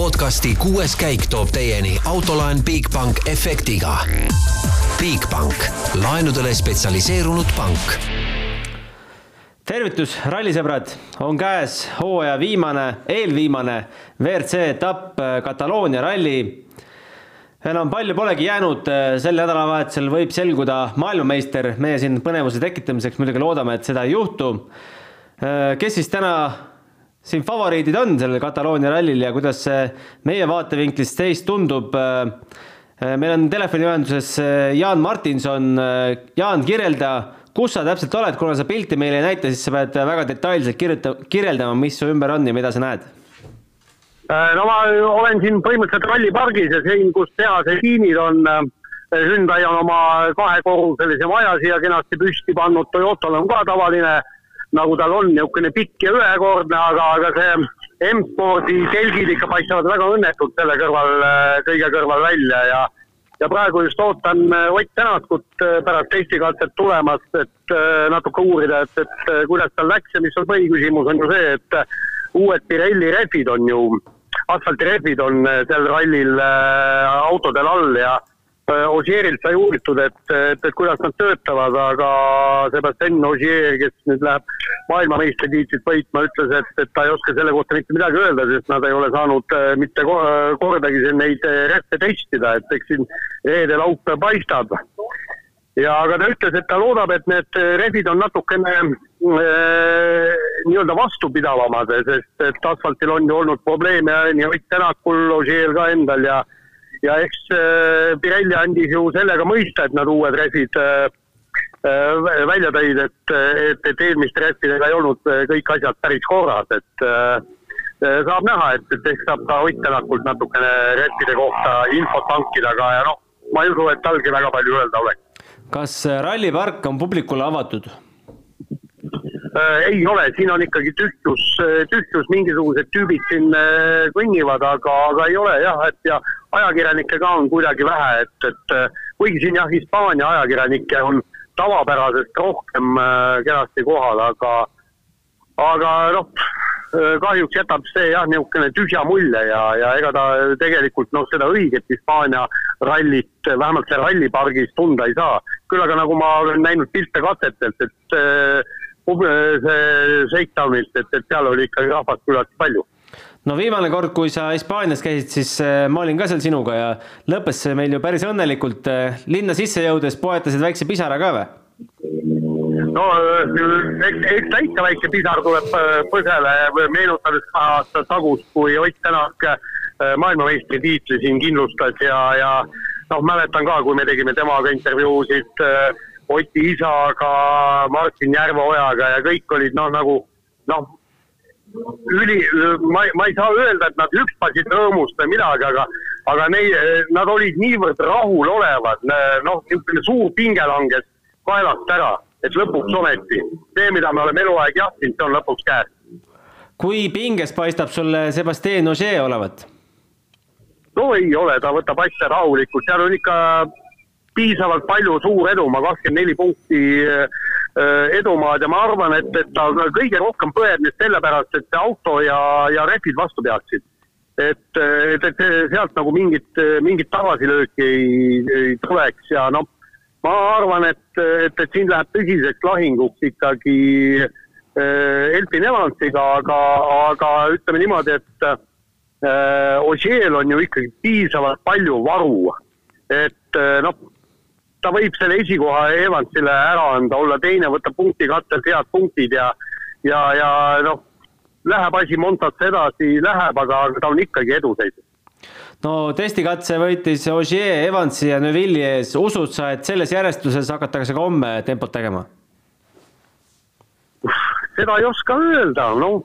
podcasti kuues käik toob teieni autolaen Bigbank efektiga. Bigbank, laenudele spetsialiseerunud pank. tervitus, rallisõbrad, on käes hooaja viimane, eelviimane WRC etapp Kataloonia ralli enam palju polegi jäänud, sel nädalavahetusel võib selguda maailmameister, meie siin põnevuse tekitamiseks muidugi loodame, et seda ei juhtu. kes siis täna siin favoriidid on sellel Kataloonia rallil ja kuidas see meie vaatevinklist teist tundub? meil on telefoniühenduses Jaan Martinson. Jaan, kirjelda, kus sa täpselt oled, kuna sa pilti meile ei näita, siis sa pead väga detailselt kirjuta-, kirjeldama, mis su ümber on ja mida sa näed Äh, no ma olen siin põhimõtteliselt rallipargis ja siin, kus tehase liinid on, äh, Hyundai on oma kahekorruselise maja siia kenasti püsti pannud, Toyotal on ka tavaline, nagu tal on, niisugune pikk ja ühekordne, aga, aga see M-spordi telgid ikka paistavad väga õnnetult selle kõrval, äh, kõige kõrval välja ja ja praegu just ootan Ott Tänakut pärast testikatset tulemas, et natuke uurida, et, et kuidas tal läks ja mis on põhiküsimus, on ju see, et uued Pirelli rehvid on ju asfaltirehvid on äh, sel rallil äh, autodel all ja äh, Ogierilt sai uuritud, et, et, et kuidas nad töötavad, aga Sebastian Ogier, kes nüüd läheb maailmameistritiitlit võitma, ütles, et, et ta ei oska selle kohta mitte midagi öelda, sest nad ei ole saanud mitte kordagi neid rehve testida, et eks siin reede-laupäev paistab. Ja aga ta ütles, et ta loodab, et need rehvid on natukene äh, nii-öelda vastupidavamad, sest et asfaltil on ju olnud probleeme nii Ott Tänakul, Ožeel ka endal ja ja eks äh, Pirelli andis ju sellega mõista, et nad uued rehvid äh, äh, välja tõid, et, et, et eelmiste rehvidega ei olnud kõik asjad päris korras, et saab näha, et, et ehk saab ka Ott Tänakult natukene rehvide kohta infot hankida, aga ja noh, ma ei usu, et talgi väga palju öelda oleks kas rallipark on publikule avatud? Äh, ei ole, siin on ikkagi tühjus, tühjus, mingisugused tüübid siin äh, kõnnivad, aga, aga ei ole jah, et ja ajakirjanikke ka on kuidagi vähe, et, et äh, kuigi siin jah, Hispaania ajakirjanikke on tavapärasest rohkem kenasti kohal, aga, aga noh, kahjuks jätab see jah, niisugune tühja mulje ja, ja ega ta tegelikult noh, seda õiget Hispaania rallit, vähemalt seal rallipargis tunda ei saa. küll aga nagu ma olen näinud pilte katsetelt, et äh, see Shakedownilt, et, et seal oli ikkagi rahvast küllaltki palju no viimane kord, kui sa Hispaanias käisid, siis äh, ma olin ka seal sinuga ja lõppes see meil ju päris õnnelikult. Äh, linna sisse jõudes poetasid väikse pisara ka või? no eks, eks ta ikka väike pisar tuleb põsele, meenutades kahe aasta tagust, kui Ott Tänak Äh, maailmameistritiitli siin kindlustas ja, ja noh, mäletan ka, kui me tegime temaga intervjuusid äh, Oti isaga, Martin Järveojaga ja kõik olid noh, nagu noh, üli, ma, ma ei saa öelda, et nad hüppasid rõõmust või midagi, aga, aga neid, nad olid niivõrd rahulolevad, noh, niisugune suur pinge langes kaelast ära, et lõpuks ometi see, mida me oleme eluaeg jahtinud, see on lõpuks käes. kui pinges paistab sulle Sebastian Ogier olevat? no ei ole, ta võtab asja rahulikult, seal on ikka piisavalt palju suur edumaa, kakskümmend neli punkti äh, edumaad ja ma arvan, et, et ta kõige rohkem põeb nüüd sellepärast, et see auto ja, ja rehvid vastu peaksid. et, et, et sealt nagu mingit, mingit tagasilööki ei, ei tuleks ja noh, ma arvan, et, et, et siin läheb tõsiseks lahinguks ikkagi Elfin Evansiga, aga, aga ütleme niimoodi, et Ožeel on ju ikkagi piisavalt palju varu, et noh, ta võib selle esikoha Evansile ära anda, olla teine, võtta punkti kattelt head punktid ja, ja, ja noh, läheb asi Montasse edasi, läheb, aga ta on ikkagi eduseisus no testikatse võitis Ogier, Evansi ja Neuvilli ees, usud sa, et selles järjestuses hakatakse ka homme tempot tegema? seda ei oska öelda, noh.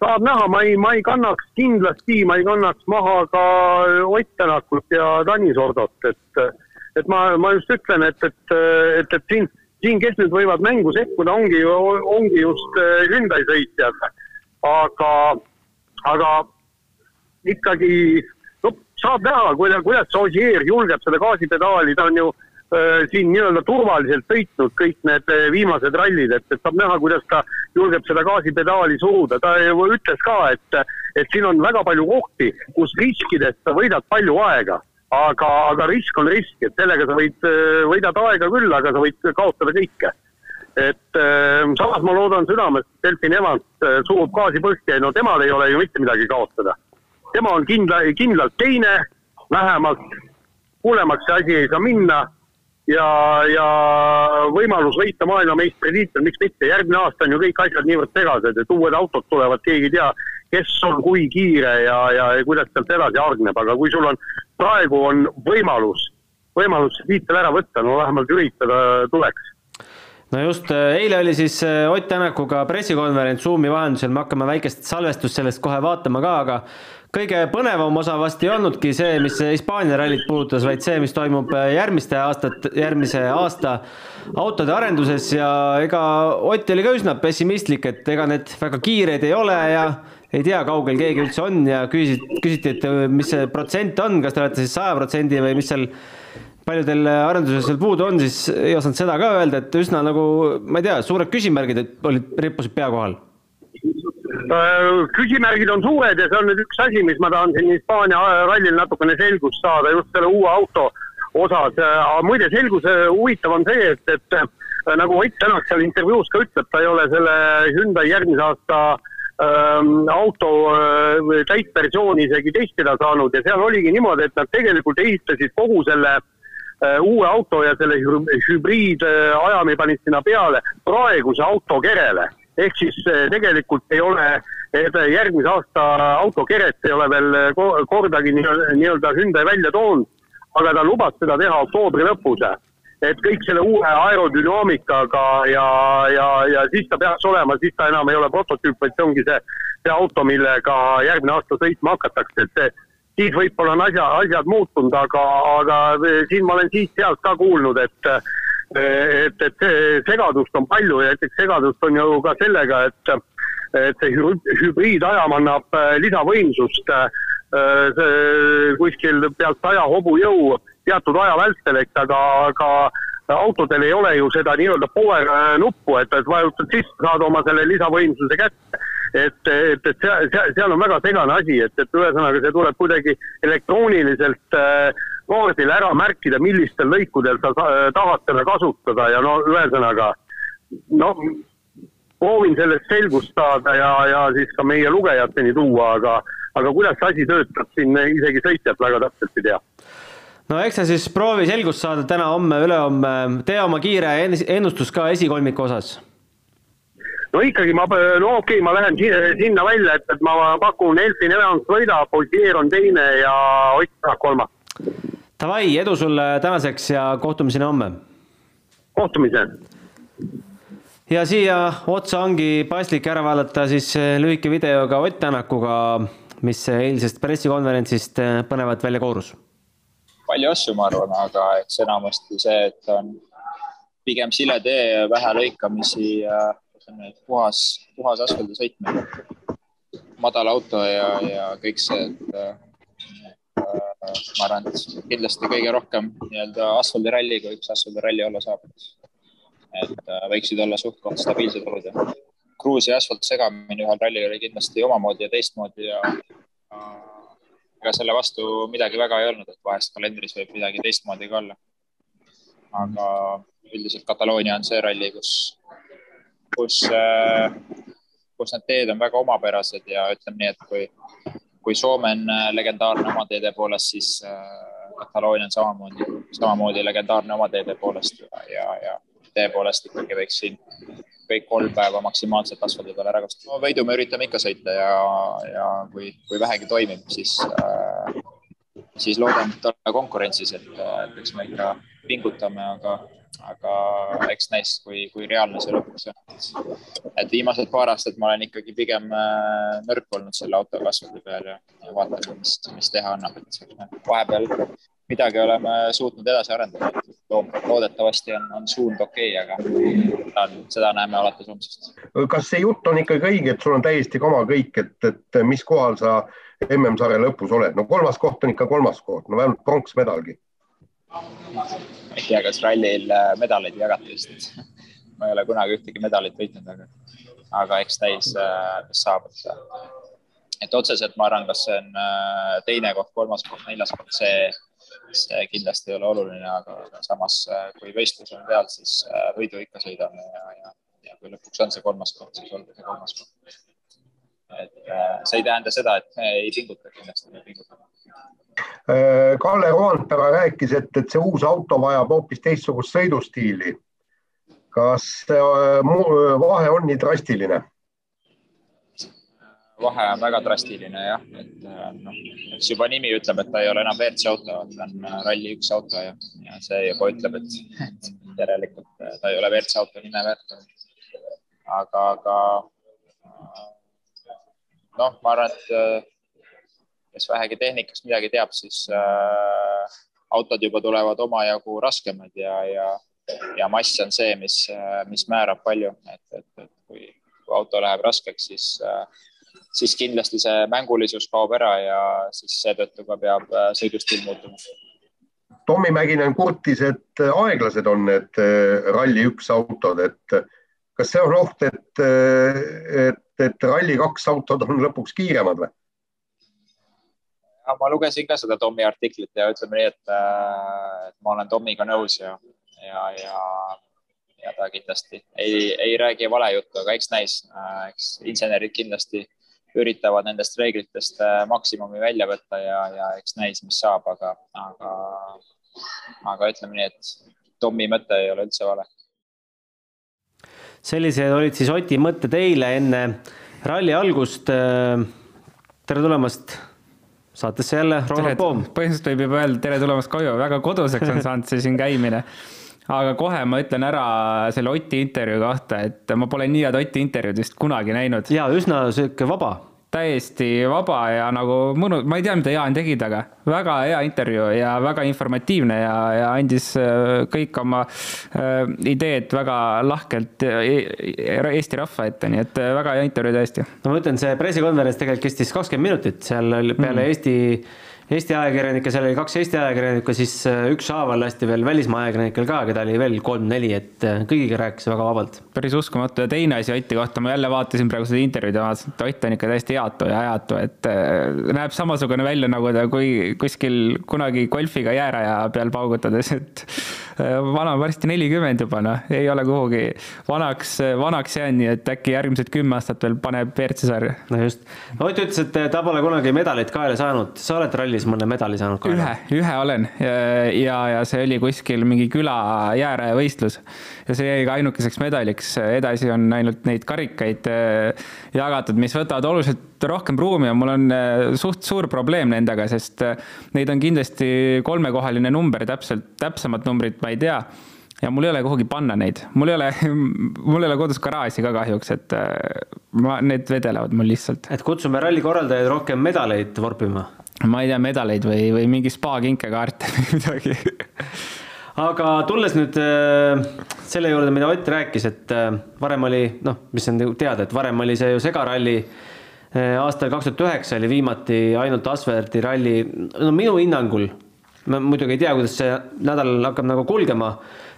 Saab näha, ma ei, ma ei kannaks kindlasti, ma ei kannaks maha ka Ott Tänakut ja Tanis Ordot, et, et ma, ma just ütlen, et, et, et, et siin, siin, kes nüüd võivad mängu sekkuda, ongi ju, ongi just äh, Hyundai sõitjad. aga, aga ikkagi no saab näha, kuidas, kuidas Ogier julgeb seda gaasipedaali, ta on ju siin nii-öelda turvaliselt sõitnud kõik need viimased rallid, et, et saab näha, kuidas ta julgeb seda gaasipedaali suruda, ta ütles ka, et, et siin on väga palju kohti, kus riskidest sa võidad palju aega aga, aga risk on risk, et sellega sa võid, võidad aega küll, aga sa võid kaotada kõike. et äh, samas ma loodan südamest, et Delfin Evans äh, surub gaasi põhja ja no temal ei ole ju mitte midagi kaotada. tema on kindla, kindlalt teine, vähemalt hullemaks see asi ei saa minna ja, ja võimalus võita maailmameistritiitel, miks mitte, järgmine aasta on ju kõik asjad niivõrd segased, et uued autod tulevad, keegi ei tea, kes on kui kiire ja, ja kuidas sealt edasi hargneb, aga kui sul on praegu on võimalus, võimalus tiitel ära võtta, no vähemalt üritada tuleks. No just, äh, eile oli siis äh, Ott Tänakuga pressikonverents Zoomi vahendusel, me hakkame väikest salvestust sellest kohe vaatama ka, aga kõige põnevam osa vast ei olnudki see, mis Hispaania rallit puudutas, vaid see, mis toimub äh, järgmiste aastat, järgmise aasta autode arenduses ja ega Ott oli ka üsna pessimistlik, et ega need väga kiired ei ole ja ei tea, kaugel keegi üldse on ja küsiti, küsiti, et äh, mis see protsent on, kas te olete siis saja protsendi või mis seal, palju teil arenduses veel puudu on, siis ei osanud seda ka öelda, et üsna nagu, ma ei tea, suured küsimärgid olid, rippusid pea kohal äh, küsimärgid on suured ja see on nüüd üks asi, mis ma tahan siin Hispaania rallil natukene selgust saada just selle uue auto osas. muide, selguse huvitav on see, et, et nagu Ott Tänak seal intervjuus ka ütleb, ta ei ole selle Hyundai järgmise aasta äh, auto äh, täitversiooni isegi testida saanud ja seal oligi niimoodi, et nad tegelikult ehitasid kogu selle äh, uue auto ja selle hübriidajami panid sinna peale praeguse auto kerele. ehk siis äh, tegelikult ei ole järgmise aasta autokeret ei ole veel kordagi nii-öelda Hyundai välja toonud, aga ta lubas seda teha oktoobri lõpus et kõik selle uue aerodünaamikaga ja, ja, ja siis ta peaks olema, siis ta enam ei ole prototüüp, vaid see ongi see, see auto, millega järgmine aasta sõitma hakatakse, et see, siis võib-olla on asja, asjad muutunud, aga, aga siin ma olen siit-sealt ka kuulnud, et et, et segadust on palju ja näiteks segadust on ju ka sellega, et et see hübriidajam annab lisavõimsust see kuskil pealt saja hobujõu teatud aja vältel, eks, aga, aga autodel ei ole ju seda nii-öelda power nuppu, et, et vajutad sisse, saad oma selle lisavõimsuse kätte. et, et, et seal, seal, seal on väga segane asi, et, et ühesõnaga see tuleb kuidagi elektrooniliselt äh, kaardil ära märkida, millistel lõikudel sa tahad seda kasutada ja no ühesõnaga no proovin sellest selgust saada ja, ja siis ka meie lugejateni tuua, aga, aga kuidas see asi töötab, siin isegi sõitjad väga täpselt ei tea no eks sa siis proovi selgust saada täna-homme, ülehomme, tee oma kiire ennustus ka esikolmiku osas. no ikkagi ma, no okei okay,, ma lähen sinna välja, et, et ma pakun Elfin Evans võidab, Ossier on teine ja Ott Tänak kolmas. Davai, edu sulle tänaseks ja kohtumiseni homme. kohtumiseni ja siia otsa ongi paslik ära vaadata siis lühike videoga Ott Tänakuga, mis eilsest pressikonverentsist põnevat välja koorus palju asju, ma arvan, aga eks enamasti see, et on pigem sile tee, vähe lõikamisi ja ütleme, puhas, puhas asfaldi sõitmine. madal auto ja, ja kõik see, et äh, ma arvan, et kindlasti kõige rohkem nii-öelda asfaldiralli, kui üks asfaldiralli olla saab. et äh, võiksid olla suht-koht stabiilsed olud ja kruusi ja asfalt segamine ühel rallil oli kindlasti omamoodi ja teistmoodi ja, ja ega selle vastu midagi väga ei olnud, et vahest kalendris võib midagi teistmoodi ka olla. aga üldiselt Kataloonia on see ralli, kus, kus, äh, kus need teed on väga omapärased ja ütleme nii, et kui, kui Soome on äh, legendaarne oma teede poolest, siis äh, Kataloonia on samamoodi, samamoodi legendaarne oma teede poolest ja, ja, ja tee poolest ikkagi võiks siin kõik kolm päeva maksimaalselt asfaldi peal ära kasutada no,. võidu me üritame ikka sõita ja, ja kui, kui vähegi toimib, siis äh,, siis loodame, et olla konkurentsis, et, et eks me ikka pingutame, aga, aga eks näis, kui, kui reaalne see lõpuks on. et viimased paar aastat ma olen ikkagi pigem äh, nõrk olnud selle autoga asfaldi peal ja, ja vaatan, mis, mis teha annab, et vahepeal midagi oleme suutnud edasi arendada. Loodetavasti on, on suund okei okay,, aga seda näeme alates homsest. kas see jutt on ikkagi õige, et sul on täiesti kama kõik, et, et mis kohal sa MM-sarja lõpus oled? no kolmas koht on ikka kolmas koht, no vähemalt pronksmedalgi. ei tea, kas rallil medaleid jagati vist ma ei ole kunagi ühtegi medalit võitnud, aga, aga eks täis, mis saab, et et otseselt ma arvan, kas see on äh, teine koht, kolmas koht, neljas koht, see, see kindlasti ei ole oluline, aga samas, äh, kui võistlus on peal, siis äh, võidu ikka sõidame ja, ja, ja kui lõpuks on see kolmas koht, siis olgu see kolmas koht. et see ei tähenda seda, et me ei pinguta, kindlasti me pingutame. Kalle Roandpera rääkis, et, et see uus auto vajab hoopis teistsugust sõidustiili. kas vahe on nii drastiline? Vahe on väga drastiline jah, et äh, noh, eks juba nimi ütleb, et ta ei ole enam WRC auto, ta on äh, ralli üks auto ja, ja see juba ütleb, et, et järelikult äh, ta ei ole WRC auto nime väärt. aga, aga noh, ma arvan, et kes vähegi tehnikast midagi teab, siis äh, autod juba tulevad omajagu raskemad ja, ja, ja mass on see, mis, mis määrab palju, et, et, et kui, kui auto läheb raskeks, siis äh, siis kindlasti see mängulisus kaob ära ja siis seetõttu ka peab äh, sõidustiil muutuma. Tommy Mäkinen kurtis, et äh, aeglased on need äh, Rally1 autod, et kas see on oht, et, et, et Rally2 autod on lõpuks kiiremad või? ma lugesin ka seda Tommy artiklit ja ütleme nii, et, et ma olen Tommyga nõus ja, ja, ja, ja ta kindlasti ei, ei räägi valejuttu, aga eks näis, eks insenerid kindlasti üritavad nendest reeglitest äh, maksimumi välja võtta ja, ja eks näis, mis saab, aga, aga, aga ütleme nii, et Tommi mõte ei ole üldse vale. sellised olid siis Oti mõtted eile enne ralli algust. Tere tulemast saatesse jälle, Ronald Poom. põhimõtteliselt võib juba öelda tere tulemast koju, väga koduseks on saanud see siin käimine aga kohe ma ütlen ära selle Oti intervjuu kohta, et ma pole nii head Oti intervjuud vist kunagi näinud. ja üsna sihuke vaba täiesti vaba ja nagu mõnus, ma ei tea, mida Jaan tegi temaga, väga hea intervjuu ja väga informatiivne ja, ja andis äh, kõik oma äh, ideed väga lahkelt Eesti rahva ette, nii et äh, väga hea intervjuu tõesti. no ma ütlen, see pressikonverents tegelikult kestis kakskümmend minutit, seal oli peale mm. Eesti Eesti ajakirjanikke, seal oli kaks Eesti ajakirjanikku, siis äh, ükshaaval lasti veel välismaa ajakirjanikel ka, keda oli veel kolm-neli, et äh, kõigiga rääkis väga vabalt. päris uskumatu ja teine asi Oti kohta, ma jälle vaatasin praegu seda intervjuud ja vaatasin, et Ott on ikka täiesti heatu ja ajatu, et äh, näeb samasugune välja, nagu ta kui kuskil kunagi golfiga jääraja peal paugutades, et vana on varsti nelikümmend juba, noh, ei ole kuhugi vanaks, vanaks jäänud, nii et äkki järgmised kümme aastat veel paneb WRC sarja. no just, Ott ütles, et ta pole kunagi medalit kaela saanud, sa oled ralli rallis mõne medali saanud ka? ühe, ühe olen ja, ja see oli kuskil mingi küla jäärajavõistlus ja see jäi ka ainukeseks medaliks, edasi on ainult neid karikaid äh, jagatud, mis võtavad oluliselt rohkem ruumi ja mul on äh, suht suur probleem nendega, sest äh, neid on kindlasti kolmekohaline number, täpselt, täpsemat numbrit ma ei tea ja mul ei ole kuhugi panna neid, mul ei ole, mul ei ole kodus garaaži ka kahjuks, et ma, need vedelevad mul lihtsalt. et kutsume ralli korraldajaid rohkem medaleid vorpima? Ma ei tea, medaleid või, või mingi spa kinkekaarte või midagi. Aga tulles nüüd äh, selle juurde, mida Ott rääkis, et äh, varem oli noh, mis on teada, et varem oli see ju segaralli äh, aastal kaks tuhat üheksa oli viimati ainult Asverdi ralli, no minu hinnangul, ma muidugi ei tea, kuidas see nädal hakkab nagu kulgema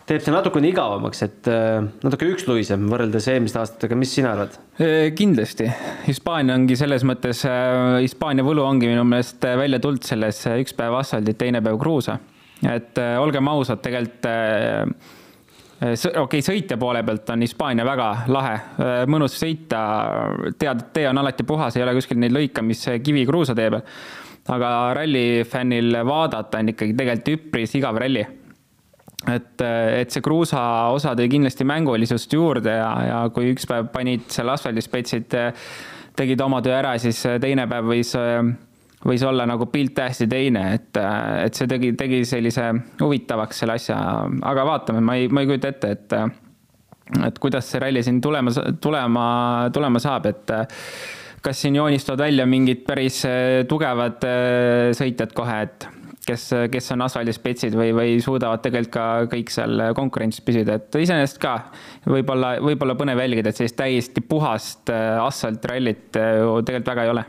teeb see natukene igavamaks, et äh, natuke üksluisem võrreldes eelmiste aastatega, mis sina arvad? Äh, kindlasti, Hispaania ongi selles mõttes, äh, Hispaania võlu ongi minu meelest välja tulnud selles üks päev asfaldit, teine päev kruusa. et olgem ausad, tegelikult okei okay,, sõitja poole pealt on Hispaania väga lahe, mõnus sõita, tead, et tee on alati puhas, ei ole kuskil neid lõike, mis kivi kruusa tee peal. aga rallifännil vaadata on ikkagi tegelikult üpris igav ralli et, et see kruusa osa tõi kindlasti mängulisust juurde ja, ja kui üks päev panid seal asfaldispetsid, tegid oma töö ära, siis teine päev võis, võis olla nagu pilt täiesti teine, et, et see tegi, tegi sellise huvitavaks selle asja, aga vaatame, ma ei, ma ei kujuta ette, et et kuidas see ralli siin tulema, tulema, tulema saab, et kas siin joonistuvad välja mingid päris tugevad sõitjad kohe, et kes, kes on asfaldispetsid või, või suudavad tegelikult ka kõik seal konkurentsis püsida, et iseenesest ka võib-olla, võib-olla põnev jälgida, et sellist täiesti puhast äh, asfaltrallit äh, tegelikult väga ei ole.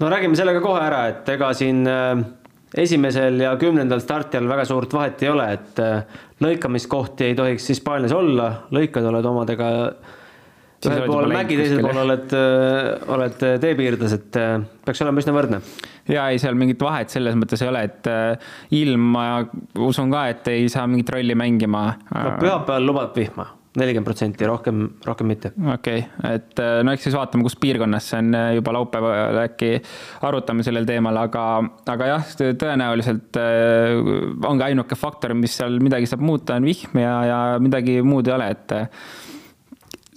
no räägime selle ka kohe ära, et ega siin äh, esimesel ja kümnendal startijal väga suurt vahet ei ole, et lõikamiskohti ei tohiks Hispaanias olla, lõikad oled omadega ühel pool mägi, teisel pool oled, oled teepiirdes, et peaks olema üsna võrdne. Ja ei, seal mingit vahet selles mõttes ei ole, et ilm, ma usun ka, et ei saa mingit rolli mängima. no pühapäeval lubab vihma nelikümmend protsenti, rohkem, rohkem mitte. okei okay., et no eks siis vaatame, kus piirkonnas see on juba laupäeval äkki arutame sellel teemal, aga, aga jah, tõenäoliselt ongi ainuke faktor, mis seal midagi saab muuta, on vihm ja, ja midagi muud ei ole, et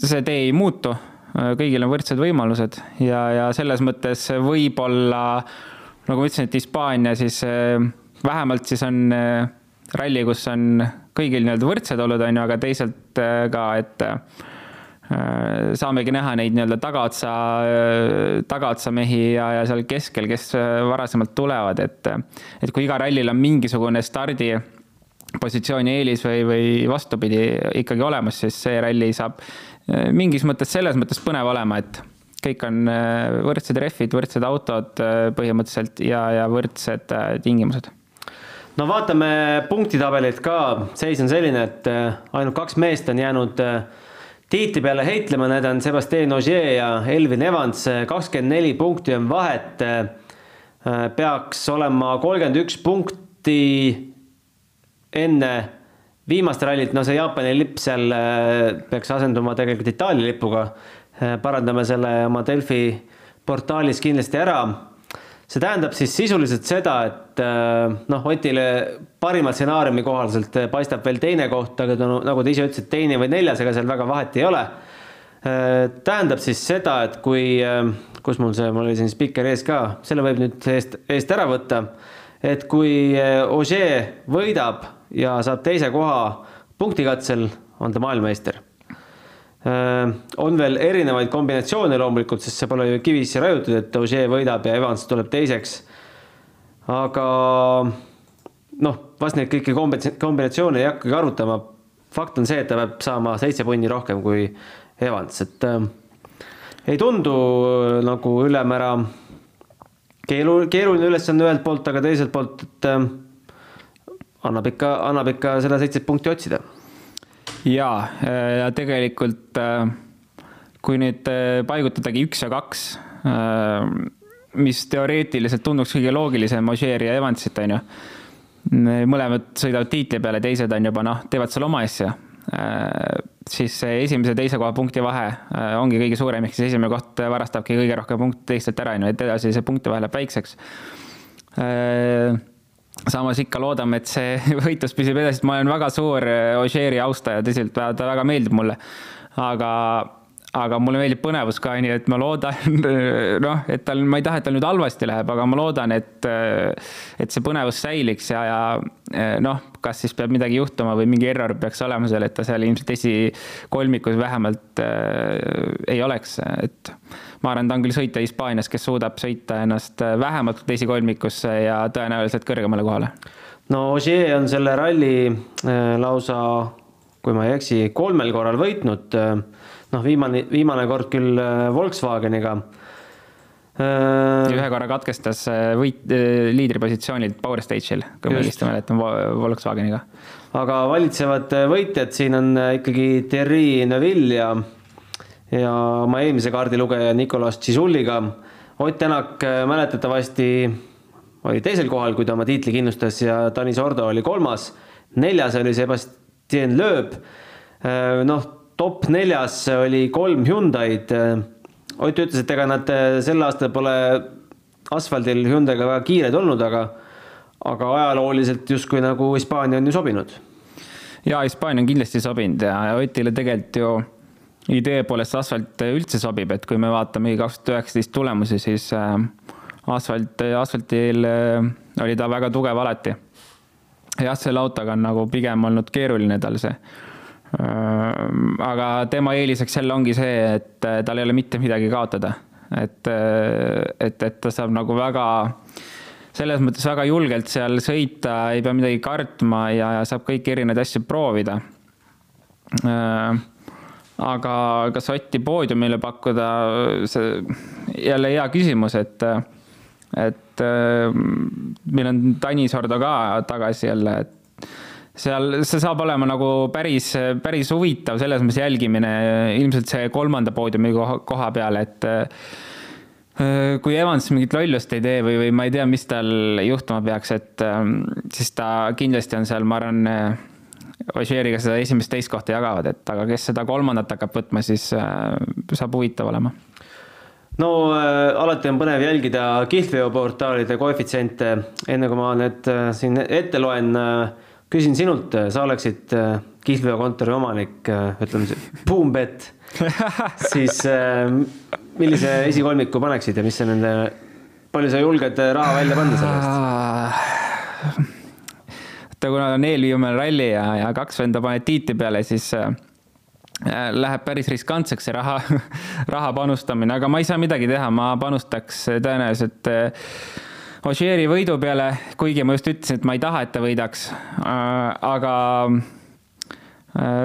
see tee ei muutu, kõigil on võrdsed võimalused ja, ja selles mõttes võib-olla nagu ma ütlesin, et Hispaania siis vähemalt siis on ralli, kus on kõigil nii-öelda võrdsed olud, on ju, aga teisalt äh, ka, et äh, saamegi näha neid nii-öelda tagaotsa, äh, tagaotsa mehi ja, ja seal keskel, kes varasemalt tulevad, et, et kui iga rallil on mingisugune stardi positsiooni eelis või, või vastupidi ikkagi olemas, siis see ralli saab mingis mõttes selles mõttes põnev olema, et kõik on võrdsed rehvid, võrdsed autod põhimõtteliselt ja, ja võrdsed tingimused. No vaatame punktitabelit ka, seis on selline, et äh, ainult kaks meest on jäänud äh, tiitli peale heitlema, need on Sebastian Ogier ja Elvin Evans, kakskümmend neli punkti on vahet. Äh, peaks olema kolmkümmend üks punkti enne viimast rallit, no see Jaapani lipp seal peaks asenduma tegelikult Itaalia lipuga. Parandame selle oma Delfi portaalis kindlasti ära see tähendab siis sisuliselt seda, et äh, noh, Otile parima stsenaariumi kohaselt paistab veel teine koht, aga ta, nagu te ise ütlesite, teine või neljas, ega seal väga vahet ei ole. Äh, tähendab siis seda, et kui, äh, kus mul see, mul oli siin spikker ees ka, selle võib nüüd eest, eest ära võtta. et kui Ogier võidab ja saab teise koha punktikatsel, on ta maailmameister Äh, on veel erinevaid kombinatsioone loomulikult, sest see pole ju kivisse raiutud, et Ogier võidab ja Evans tuleb teiseks. aga noh, vast neid kõiki kombinatsioone ei hakkagi arutama. fakt on see, et ta peab saama seitse punni rohkem kui Evans, et äh, ei tundu nagu ülemäära keeru-, keeruline ülesanne ühelt poolt, aga teiselt poolt, et äh, annab ikka, annab ikka seda seitset punkti otsida jaa, äh, ja tegelikult äh, kui nüüd äh, paigutadagi üks ja kaks, mis teoreetiliselt tunduks kõige loogilisem Ogier ja Evansit, on ju. mõlemad sõidavad tiitli peale, teised on juba noh, teevad seal oma asja. siis see esimese ja teise koha punkti vahe ongi kõige suurem, ehk siis esimene koht varastabki kõige rohkem punkte teistelt ära, on ju, et edasi see punkti vahe läheb väikseks samas ikka loodame, et see võitlus püsib edasi, et ma olen väga suur Ožeeri austaja, tõsiselt, ta väga meeldib mulle. aga, aga mulle meeldib põnevus ka, nii et ma loodan, noh, et tal, ma ei taha, et tal nüüd halvasti läheb, aga ma loodan, et, et see põnevus säiliks ja, ja noh, kas siis peab midagi juhtuma või mingi error peaks olema seal, et ta seal ilmselt esikolmikus vähemalt äh, ei oleks, et ma arvan, ta on küll sõitja Hispaanias, kes suudab sõita ennast äh, vähemalt esikolmikusse ja tõenäoliselt kõrgemale kohale. no Ogier on selle ralli lausa, kui ma ei eksi, kolmel korral võitnud. Äh, noh, viimane, viimane kord küll Volkswageniga ühe korra katkestas võit, liidripositsioonilt Power Stage'il, kui ma õigesti mäletan, Volkswageniga. aga valitsevad võitjad siin on ikkagi Thierry Neuville ja ja oma eelmise kaardilugeja Nicolas Cisulliga. Ott Tänak äh, mäletatavasti oli teisel kohal, kui ta oma tiitli kindlustas ja Tanis Ordo oli kolmas. neljas oli Sebastian Loeb. Äh, noh, top neljas oli kolm Hyundai'd. Ott ütles, et ega nad sel aastal pole asfaldil Hyundai'ga väga kiired olnud, aga, aga ajalooliselt justkui nagu Hispaania on ju sobinud. ja Hispaania on kindlasti sobinud ja Otile tegelikult ju idee poolest asfalt üldse sobib, et kui me vaatame kaks tuhat üheksateist tulemusi, siis äh, asfalt, asfaltil äh, oli ta väga tugev alati. jah, selle autoga on nagu pigem olnud keeruline tal see. Äh, aga tema eeliseks jälle ongi see, et tal ei ole mitte midagi kaotada. et, et, et ta saab nagu väga selles mõttes väga julgelt seal sõita, ei pea midagi kartma ja, ja saab kõiki erinevaid asju proovida aga kas Otti poodiumile pakkuda, see jälle hea küsimus, et et meil on Tanis Ordo ka tagasi jälle, et seal, see saab olema nagu päris, päris huvitav selles mõttes jälgimine, ilmselt see kolmanda poodiumi koha, koha peal, et kui Evans mingit lollust ei tee või, või ma ei tea, mis tal juhtuma peaks, et siis ta kindlasti on seal, ma arvan, Ožeeriga seda esimest-teist kohta jagavad, et aga kes seda kolmandat hakkab võtma, siis saab huvitav olema. No äh, alati on põnev jälgida kihlveoportaalide koefitsiente, enne kui ma need äh, siin ette loen äh,, küsin sinult, sa oleksid äh, kihlveokontori omanik, äh, ütleme, Boombet, siis äh, millise esikolmiku paneksid ja mis see nende, palju sa julged raha välja panna selle eest? vaata, kuna on eelviimane ralli ja, ja kaks venda paned tiiti peale, siis läheb päris riskantseks see raha, raha panustamine, aga ma ei saa midagi teha, ma panustaks tõenäoliselt Ožeeri võidu peale, kuigi ma just ütlesin, et ma ei taha, et ta võidaks. aga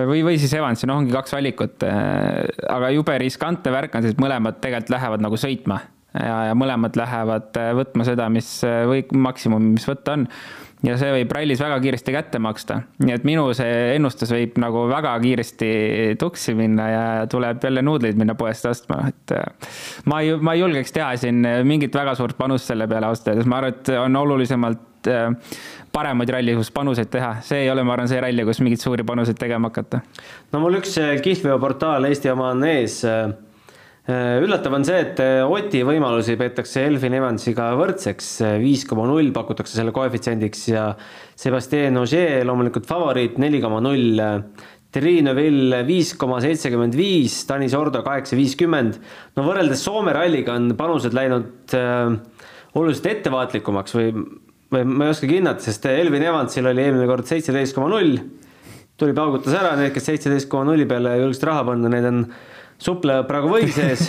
või, või siis Evansi, noh, ongi kaks valikut. aga jube riskantne värk on, sest mõlemad tegelikult lähevad nagu sõitma ja, ja mõlemad lähevad võtma seda, mis või maksimum, mis võtta on ja see võib rallis väga kiiresti kätte maksta. nii et minu see ennustus võib nagu väga kiiresti tuksi minna ja tuleb jälle nuudleid minna poest ostma, et äh, ma ei, ma ei julgeks teha siin mingit väga suurt panust selle peale ausalt öeldes, ma arvan, et on olulisemalt äh, paremaid ralli, kus panuseid teha, see ei ole, ma arvan, see ralli, kus mingeid suuri panuseid tegema hakata. no mul üks äh, kihlveoportaal Eesti oma on ees üllatav on see, et äh, Oti võimalusi peetakse Elfin Evansiga võrdseks, viis koma null pakutakse selle koefitsiendiks ja Sebastien Ogier loomulikult favoriit, neli koma null. Neuville viis koma seitsekümmend viis, Tanis Ordo kaheksa viiskümmend. no võrreldes Soome ralliga on panused läinud äh, oluliselt ettevaatlikumaks või, või ma ei oskagi hinnata, sest Elvin Evansil oli eelmine kord seitseteist koma null. tuli paugutas ära, need, kes seitseteist koma nulli peale julgesid raha panna, need on suplevad praegu või sees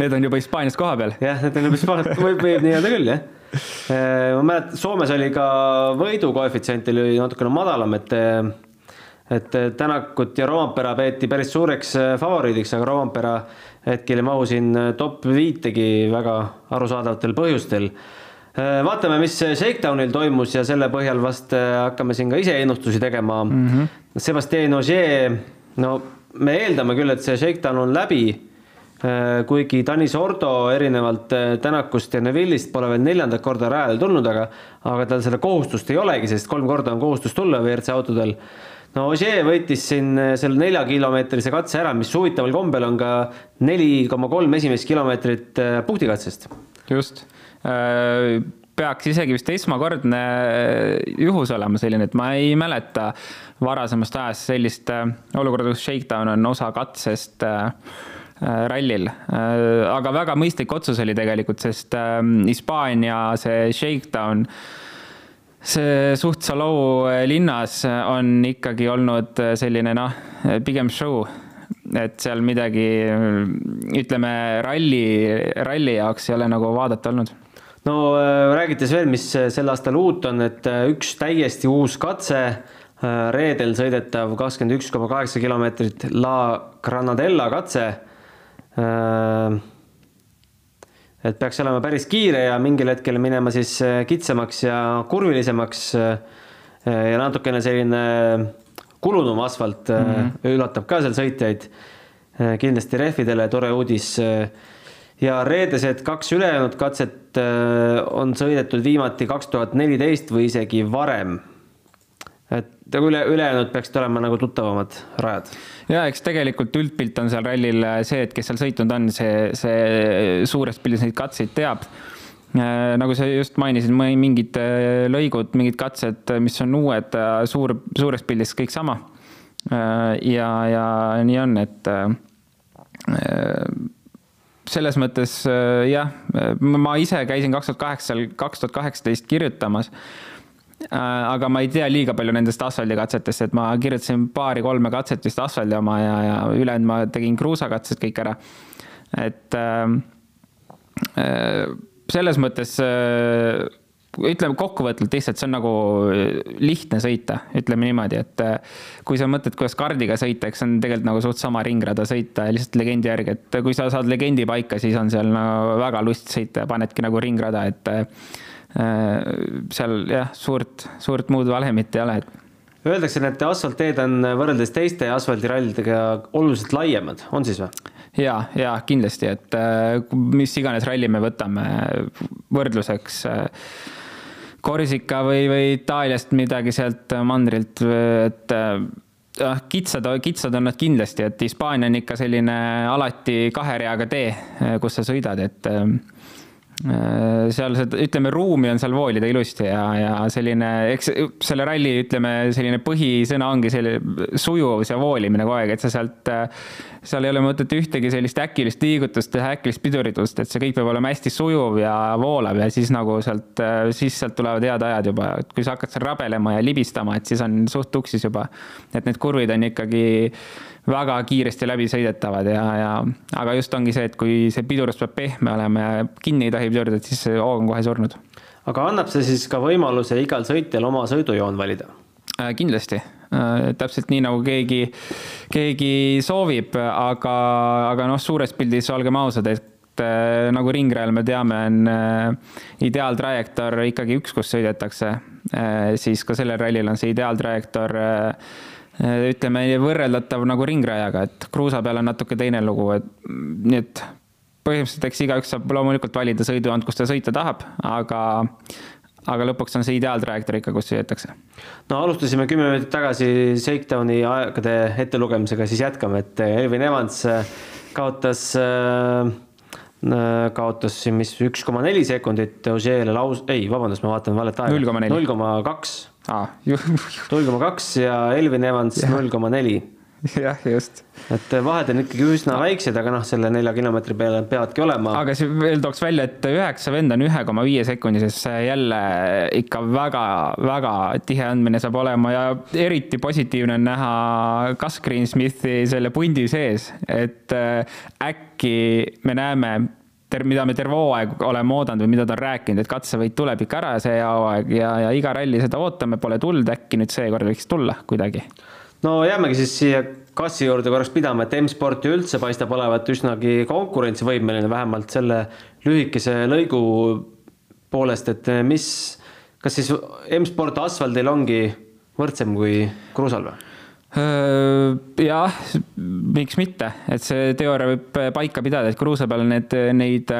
Need on juba Hispaanias koha peal. jah, need on juba Hispaanias, võib, võib nii öelda küll, jah. Äh, ma mäletan, Soomes oli ka võidu koefitsient oli natukene madalam, et et Tänakut ja Rompera peeti päris suureks äh, favoriidiks, aga Rompera hetkel ei mahu siin äh, top viitegi väga arusaadavatel põhjustel. vaatame, mis Shakedownil toimus ja selle põhjal vast hakkame siin ka ise ennustusi tegema mm. -hmm. Sebastian Ogier, no me eeldame küll, et see shakedown on läbi. Äh, kuigi Tanis Ordo erinevalt äh, Tänakust ja Neville'ist pole veel neljandat korda rajale tulnud, aga, aga tal seda kohustust ei olegi, sest kolm korda on kohustus tulla WRC autodel. no Ogier võitis siin äh, selle neljakilomeetrise katse ära, mis huvitaval kombel on ka neli koma kolm esimest kilomeetrit puhtikatsest. just peaks isegi vist esmakordne juhus olema selline, et ma ei mäleta varasemast ajast sellist äh, olukorda, kus shakedown on osa katsest äh, äh, rallil. aga väga mõistlik otsus oli tegelikult, sest Hispaania see shakedown, see suht Salou linnas on ikkagi olnud selline noh, pigem show et seal midagi, ütleme ralli, ralli jaoks ei ole nagu vaadata olnud no räägites veel, mis sel aastal uut on, et üks täiesti uus katse reedel sõidetav kakskümmend üks koma kaheksa kilomeetrit La Granadella katse. Äh, et peaks olema päris kiire ja mingil hetkel minema siis äh, kitsamaks ja kurvilisemaks. ja natukene selline kulunum asfalt mm -hmm. üllatab ka seal sõitjaid. kindlasti rehvidele tore uudis. ja reedesed kaks ülejäänud katset on sõidetud viimati kaks tuhat neliteist või isegi varem et nagu üle, ülejäänud peaksid olema nagu tuttavamad rajad. ja eks tegelikult üldpilt on seal rallil see, et kes seal sõitnud on, see, see suures pildis neid katseid teab. Äh, nagu sa just mainisid, mingid äh, lõigud, mingid katsed, mis on uued, suur, suures pildis kõik sama. Äh, ja, ja nii on, et selles mõttes jah, ma ise käisin kaks tuhat kaheksa, kaks tuhat kaheksateist kirjutamas Äh, aga ma ei tea liiga palju nendest asfaldikatsetest, et ma kirjutasin paari-kolme katset vist asfaldi oma ja, ja ülejäänud ma tegin kruusakatsed kõik ära. et äh, äh selles mõttes äh, ütleme kokkuvõtvalt lihtsalt, see on nagu lihtne sõita, ütleme niimoodi, et kui sa mõtled, kuidas kardiga sõita, eks see on tegelikult nagu suht sama ringrada sõita lihtsalt legendi järgi, et kui sa saad legendi paika, siis on seal nagu väga lust sõita ja panedki nagu ringrada, et seal jah, suurt, suurt muud valemit ei ole, et Öeldakse, et asfaltteed on võrreldes teiste asfaldirallidega oluliselt laiemad, on siis või? ja, ja kindlasti, et äh, mis iganes ralli me võtame võrdluseks. Äh, Korsika või, või Itaaliast midagi sealt mandrilt, et äh, kitsad, kitsad on nad kindlasti, et Hispaania on ikka selline alati kahe reaga tee, kus sa sõidad, et Äh, seal seda, ütleme, ruumi on seal voolida ilusti ja, ja selline, eks selle ralli, ütleme, selline põhisõna ongi selline sujuvus ja voolimine kogu aeg, et sa sealt, seal ei ole mõtet ühtegi sellist äkilist liigutust teha, äkilist piduritust, et see kõik peab olema hästi sujuv ja voolav ja siis nagu sealt, siis sealt tulevad head ajad juba, et kui sa hakkad seal rabelema ja libistama, et siis on suht tuksis juba. et need kurvid on ikkagi väga kiiresti läbisõidetavad ja, ja aga just ongi see, et kui see pidurus peab pehme olema ja kinni ei tohi pidurdada, siis see hoog on kohe surnud. aga annab see siis ka võimaluse igal sõitjal oma sõidujoon valida? Äh, kindlasti, äh, täpselt nii nagu keegi, keegi soovib, aga, aga noh, suures pildis olgem ausad, et äh, nagu ringrajal me teame, on ideaaltrajektoor ikkagi üks, kus sõidetakse, siis ka sellel rallil on see ideaaltrajektoor ütleme, võrreldatav nagu ringrajaga, et kruusa peal on natuke teine lugu, et nii et põhimõtteliselt eks igaüks saab loomulikult valida sõidujoont, kus ta sõita tahab, aga aga lõpuks on see ideaaltrajektoor ikka, kus sõidetakse. no alustasime kümme minutit tagasi Shakedowni aegade ettelugemisega, siis jätkame, et Elvin Evans äh, kaotas äh, kaotas siin, mis üks koma neli sekundit, Ožeele laus-, ei, vabandust, ma vaatan valet aega. null koma neli. null koma kaks null koma kaks ja Elvin Evans null koma neli. jah, just. et vahed on ikkagi üsna väiksed, aga noh, selle nelja kilomeetri peale peavadki olema. aga siis veel tooks välja, et üheksa venda on ühe koma viie sekundises jälle ikka väga-väga tihe andmine saab olema ja eriti positiivne on näha Gus Greensmithi selle pundi sees, et äh, äkki me näeme ter-, mida me terve hooaeg oleme oodanud või mida ta on rääkinud, et katsevõit tuleb ikka ära see hooaeg ja, ja iga ralli seda ootame, pole tulnud, äkki nüüd seekord võiks tulla kuidagi. no jäämegi siis siia kassi juurde korraks pidama, et M-sport ju üldse paistab olevat üsnagi konkurentsivõimeline, vähemalt selle lühikese lõigu poolest, et mis, kas siis M-sport asfaldil ongi võrdsem kui kruusal või? Jah, miks mitte, et see teooria võib paika pidada, et kruusa peal need, neid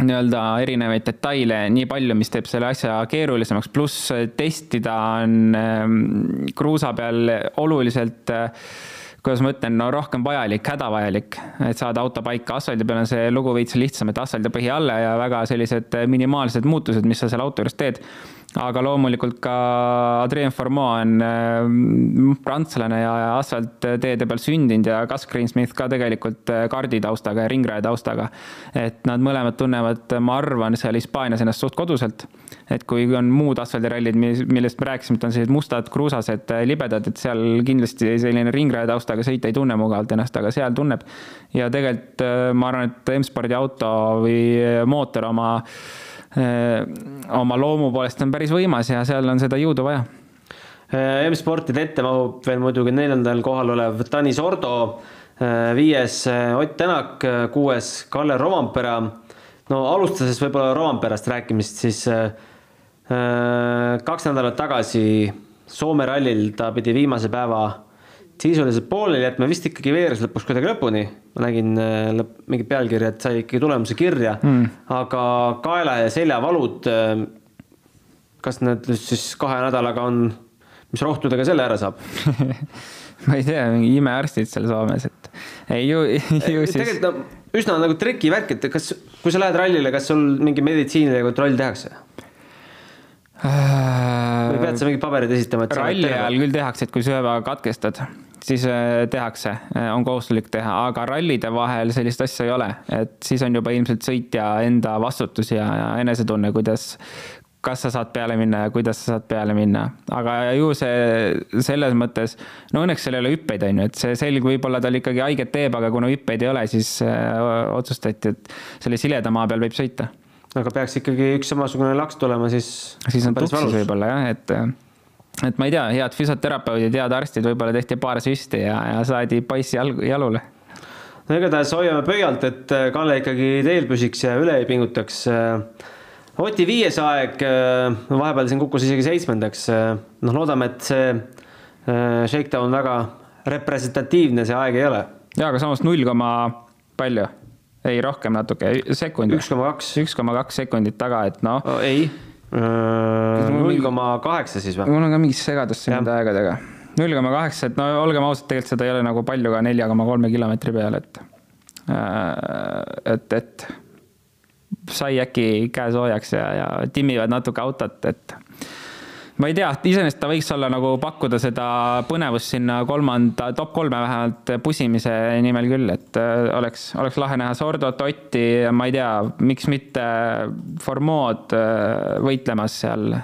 nii-öelda erinevaid detaile nii palju, mis teeb selle asja keerulisemaks, pluss testida on kruusa peal oluliselt kuidas ma ütlen, no rohkem vajalik, hädavajalik, et saada auto paika. asfaldi peal on see lugu veits lihtsam, et asfalt ja põhi alla ja väga sellised minimaalsed muutused, mis sa seal auto juures teed aga loomulikult ka Adrien Formeau on äh, prantslane ja asfaltteede peal sündinud ja Gus Greensmith ka tegelikult äh, kardi taustaga ja ringraja taustaga. et nad mõlemad tunnevad, ma arvan, seal Hispaanias ennast suht koduselt. et kui on muud asfaldirallid, millest me rääkisime, et on sellised mustad kruusased, äh, libedad, et seal kindlasti selline ringraja taustaga sõita ei tunne mugavalt ennast, aga seal tunneb. ja tegelikult ma arvan, et M-spordi auto või mootor oma Äh, oma loomu poolest on päris võimas ja seal on seda jõudu vaja. Äh, M-sportide ette mahub veel muidugi neljandal kohal olev Tanis Ordo, äh, viies Ott Tänak, kuues Kalle Rovampera. no alustades võib-olla Romamperast rääkimist, siis kaks nädalat tagasi Soome rallil ta pidi viimase päeva sisuliselt pooleli jätma, vist ikkagi veeres lõpuks kuidagi lõpuni. ma nägin äh, lõpp, mingit pealkirja, et sai ikkagi tulemuse kirja mm., aga kaela ja seljavalud. Äh, kas need siis kahe nädalaga on, mis rohtudega selle ära saab ma ei tea, mingi imearstid seal Soomes, et ei ju, ju siis. tegelikult no üsna nagu trikivärk, et kas, kui sa lähed rallile, kas sul mingi meditsiiniline kontroll tehakse? või pead sa mingid paberid esitama? ralli ajal küll tehakse, et kui sööva katkestad, siis äh, tehakse, äh, on kohustuslik teha, aga rallide vahel sellist asja ei ole, et siis on juba ilmselt sõitja enda vastutus ja, ja enesetunne, kuidas, kas sa saad peale minna ja kuidas sa saad peale minna, aga ju see selles mõttes, no õnneks seal ei ole hüppeid, on ju, et see selg võib-olla tal ikkagi haiget teeb, aga kuna hüppeid ei ole, siis äh, otsustati, et selle sileda maa peal võib sõita. Aga peaks ikkagi üks samasugune laks tulema, siis. siis on tuksis võib-olla jah, et, et ma ei tea, head füsioterapeudid, head arstid, võib-olla tehti paar süsti ja, ja saadi poiss jalg, jalule. no igatahes hoiame pöialt, et Kalle ikkagi teel püsiks ja üle ei pingutaks. Oti viies aeg, vahepeal siin kukkus isegi seitsmendaks. noh, loodame, et see shakedown väga representatiivne see aeg ei ole. ja, aga samas null koma palju ei, rohkem natuke, sekund. üks koma kaks. üks koma kaks sekundit taga, et noh oh,. ei, null koma kaheksa siis või? mul on ka mingi segadus siin nende aegadega. null koma kaheksa, et no olgem ausad, tegelikult seda ei ole nagu palju ka nelja koma kolme kilomeetri peal, et, äh, et, et sai äkki käe soojaks ja, ja timmivad natuke autot, et ma ei tea, iseenesest ta võiks olla nagu pakkuda seda põnevust sinna kolmanda, top kolme vähemalt pusimise nimel küll, et äh, oleks, oleks lahe näha Sordot, Otti ja ma ei tea, miks mitte Formood äh, võitlemas seal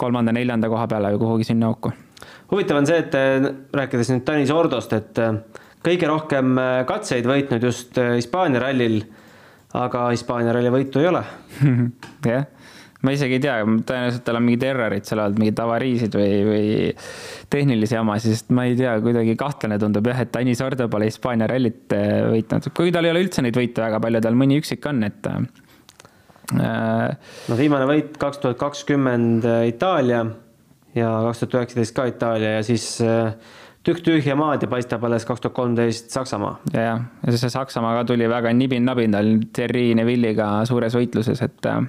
kolmanda-neljanda koha peale või kuhugi sinna auku. huvitav on see, et äh, rääkides nüüd Tanis Ordost, et kõige rohkem katseid võitnud just Hispaania rallil, aga Hispaania ralli võitu ei ole. jah ma isegi ei tea, tõenäoliselt tal on mingid errorid seal olnud, mingeid avariisid või, või tehnilisi jamasid, sest ma ei tea, kuidagi kahtlane tundub jah, et Tanis Ordo pole Hispaania rallit äh, võitnud, kuigi tal ei ole üldse neid võite väga palju, tal mõni üksik on, et äh,. no viimane võit kaks tuhat kakskümmend äh, Itaalia ja kaks tuhat üheksateist ka Itaalia ja siis äh, tükk tühja maad ja paistab alles kaks tuhat kolmteist Saksamaa. ja, ja, ja see Saksamaa ka tuli väga nibin-nabin tal Thierry Neville'iga suures võitluses, et äh,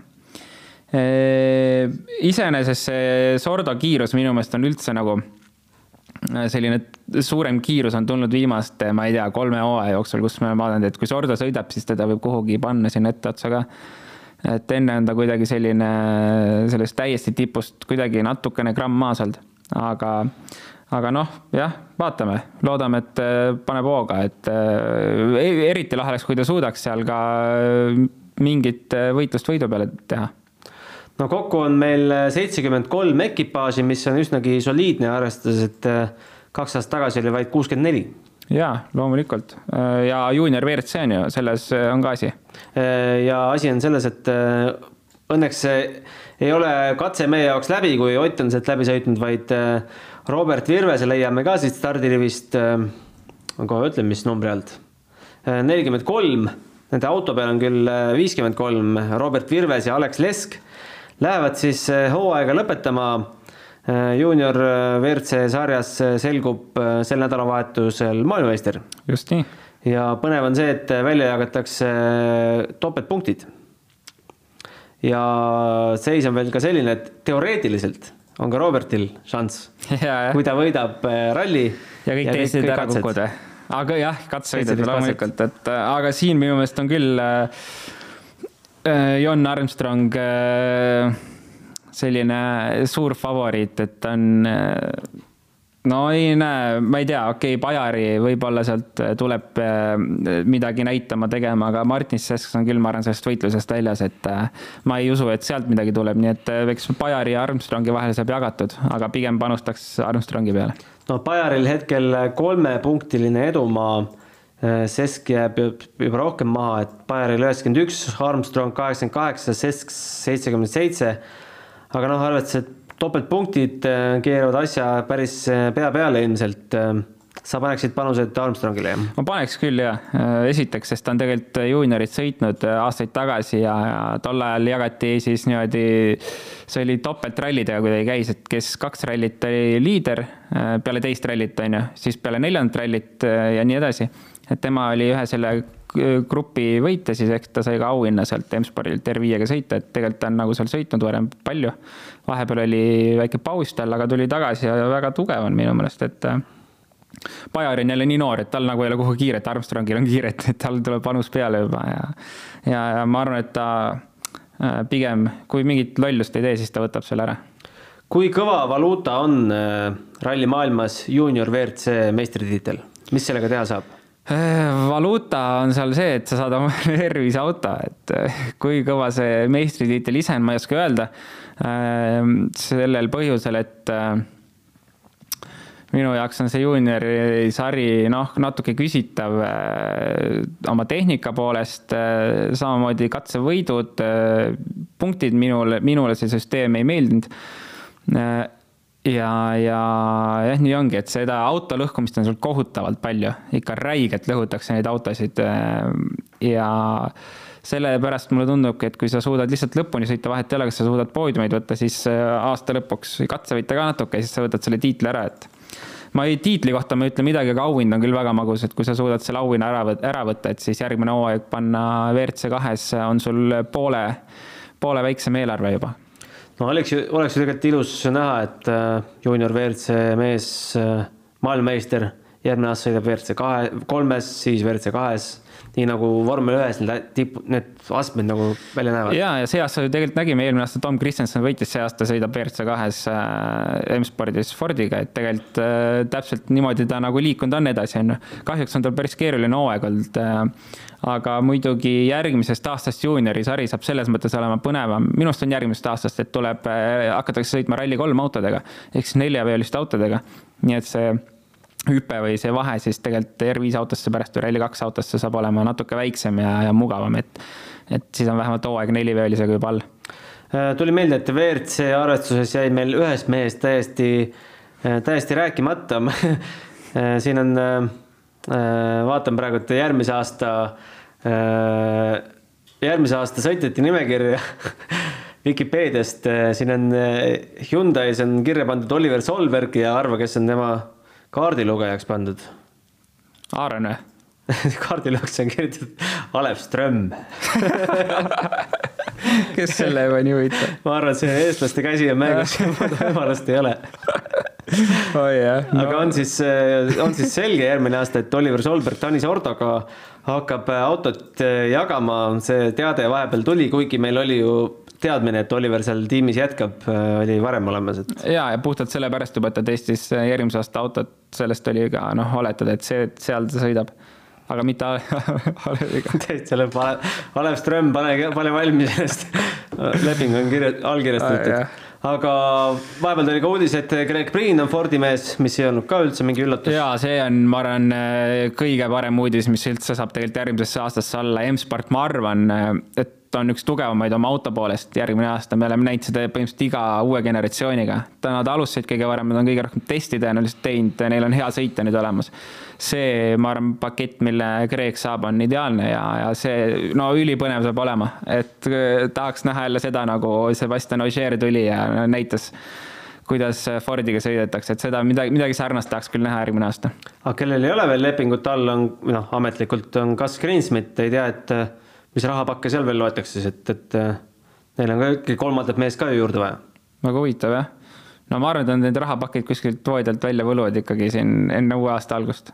iseenesest see Sordo kiirus minu meelest on üldse nagu äh, selline suurem kiirus on tulnud viimaste, ma ei tea, kolme hooaja jooksul, kus me oleme vaadanud, et kui Sordo sõidab, siis teda võib kuhugi panna sinna etteotsa ka. et enne on ta kuidagi selline sellest täiesti tipust kuidagi natukene gramm maas olnud, aga, aga noh, jah, vaatame, loodame, et äh, paneb hooga, et äh, eriti lahe oleks, kui ta suudaks seal ka mingit võitlust võidu peale teha no kokku on meil seitsekümmend kolm ekipaaži, mis on üsnagi soliidne, arvestades, et äh, kaks aastat tagasi oli vaid kuuskümmend neli. jaa, loomulikult ja juunior WRC on ju, selles äh, on ka asi. Äh, ja asi on selles, et õnneks ei ole katse meie jaoks läbi, kui Ott on sealt läbi sõitnud, vaid Robert Virvese leiame ka siit stardirivist, ma kohe ütlen, mis numbri alt, nelikümmend kolm, nende auto peal on küll viiskümmend kolm, Robert Virves ja Alex Lesk lähevad siis eh, hooaega lõpetama. Eh, juunior eh, WRC sarjas selgub sel nädalavahetusel maailmameister. just nii. ja põnev on see, et välja jagatakse topeltpunktid. ja seis on veel ka selline, et teoreetiliselt on ka Robertil šanss, kui ta võidab ralli. ja kõik teised ära kukuvad või? aga jah, katsesõidud loomulikult, et aga siin minu meelest on küll Äh, Jon Armstrong äh, selline suur favoriit, et ta on äh, no ei näe, ma ei tea, okei okay,, Pajari võib-olla sealt tuleb midagi näitama, tegema, aga Martin Sesks on küll, ma arvan, sellest võitlusest väljas, et ma ei usu, et sealt midagi tuleb, nii et eks Pajari ja Armstrongi vahel saab jagatud, aga pigem panustaks Armstrongi peale. no Pajaril hetkel kolmepunktiline edumaa Äh, Sesk jääb juba rohkem maha, et Bayeril üheksakümmend üks, Armstrong kaheksakümmend kaheksa, Sesk seitsekümmend seitse. aga noh, arvestades, et topeltpunktid äh, keeravad asja päris äh, pea peale ilmselt. sa paneksid panused Armstrongile, jah? ma paneks küll, jah. esiteks, sest ta on tegelikult juuniorit sõitnud aastaid tagasi ja, ja tol ajal jagati siis niimoodi, see oli topeltrallidega kuidagi käis, et kes kaks rallit oli liider peale teist rallit, on ju, siis peale neljandat rallit ja nii edasi et tema oli ühe selle grupi võitja, siis eks ta sai ka auhinna sealt M-spordil R5-ga sõita, et tegelikult ta on nagu seal sõitnud varem palju. vahepeal oli väike paus tal, aga tuli tagasi ja väga tugev on minu meelest, et äh, Bajar on jälle nii noor, et tal nagu ei ole kuhugi kiiret, Armstrongil on kiiret, et tal tuleb vanus peale juba ja ja, ja ma arvan, et ta äh, pigem, kui mingit lollust ei tee, siis ta võtab selle ära. kui kõva valuuta on äh, rallimaailmas juunior WRC meistritiitel, mis sellega teha saab? Äh, valuuta on seal see, et sa saad oma tervise auto, et äh, kui kõva see meistritiitel ise on, ma ei oska öelda. Äh, sellel põhjusel, et minu jaoks on see juuniori sari noh, natuke küsitav äh, oma tehnika poolest, äh, samamoodi katsevõidud, punktid minule, minule see süsteem ei meeldinud ja, ja jah, nii ongi, et seda auto lõhkumist on sul kohutavalt palju, ikka räigelt lõhutakse neid autosid. ja sellepärast mulle tundubki, et kui sa suudad lihtsalt lõpuni sõita, vahet ei ole, kas sa suudad poodiumeid võtta, siis aasta lõpuks katse võita ka natuke, siis sa võtad selle tiitli ära, et ma ei, tiitli kohta ma ei ütle midagi, aga auhind on küll väga magus, et kui sa suudad selle auhinna ära, ära võtta, et siis järgmine hooaeg panna WRC kahes on sul poole, poole väiksem eelarve juba no oleks ju, oleks ju tegelikult ilus näha, et äh, juunior WRC mees, äh, maailmameister, järgmine aasta sõidab WRC kahe, kolmes, siis WRC kahes nii nagu vormel ühes need tipp, need astmed nagu välja näevad. ja, ja see aasta ju tegelikult nägime, eelmine aasta Tom Kristjanson võitis, see aasta sõidab WRC kahes äh, M-spordis Fordiga, et tegelikult äh, täpselt niimoodi ta nagu liikunud on edasi, on ju. kahjuks on tal päris keeruline hooaeg olnud äh,. aga muidugi järgmisest aastast juuniori sari saab selles mõttes olema põnevam, minu arust on järgmisest aastast, et tuleb äh,, hakatakse sõitma Rally3 autodega ehk siis neljaveoliste autodega, nii et see hüpe või see vahe siis tegelikult R5 autosse pärast või Rally2 autosse saab olema natuke väiksem ja, ja mugavam, et, et siis on vähemalt hooaeg nelivöölisega juba all. Äh, tuli meelde, et WRC arvestuses jäi meil ühest mehest täiesti, äh, täiesti rääkimata äh, siin on, vaatan praegu, et järgmise aasta, järgmise aasta sõitjate nimekirja Vikipeediast, siin on Hyundai's on kirja pandud Oliver Solberg ja arva, kes on tema kaardilugejaks pandud? Aaron või? kaardilugejaks on kirjutatud Alev Ström kes selle pani huvitav? ma arvan, et see eestlaste käsi on mängus võimalust ei ole oh, yeah. no. aga on siis, on siis selge järgmine aasta, et Oliver Solberg Tanis Ordoga hakkab autot jagama, see teade vahepeal tuli, kuigi meil oli ju teadmine, et Oliver seal tiimis jätkab, äh, oli varem olemas, et. ja, ja puhtalt sellepärast juba, et ta testis äh, järgmise aasta autot, sellest oli ka noh, oletada, et see, seal ta sõidab. aga mitte Aleviga. täitsa lõpp, Alev Ström, pane, pane valmis ennast. leping on kirja, allkirjastatud aga vahepeal tuli ka uudis, et Greg Priin on Fordi mees, mis ei olnud ka üldse mingi üllatus. ja see on, ma arvan, kõige parem uudis, mis üldse saab tegelikult järgmisesse aastasse olla. M-Sport, ma arvan, et ta on üks tugevamaid oma auto poolest järgmine aasta, me oleme näinud seda põhimõtteliselt iga uue generatsiooniga. täna nad alustasid kõige varem, nad on kõige rohkem testi tõenäoliselt teinud, neil on hea sõita nüüd olemas. see, ma arvan, pakett, mille Kreek saab, on ideaalne ja, ja see, no ülipõnev saab olema, et äh, tahaks näha jälle seda, nagu Sebastian Ogier tuli ja näitas kuidas Fordiga sõidetakse, et seda midagi, midagi sarnast tahaks küll näha järgmine aasta. aga kellel ei ole veel lepingut all, on noh, ametlikult on Gus Greensmit, ei tea, et mis rahapakke seal veel loetakse siis, et, et äh, neil on ka ikkagi kolmandat meest ka ju juurde vaja. väga huvitav jah. no ma arvan, et nad need rahapakid kuskilt voodelt välja võluvad ikkagi siin enne uue aasta algust.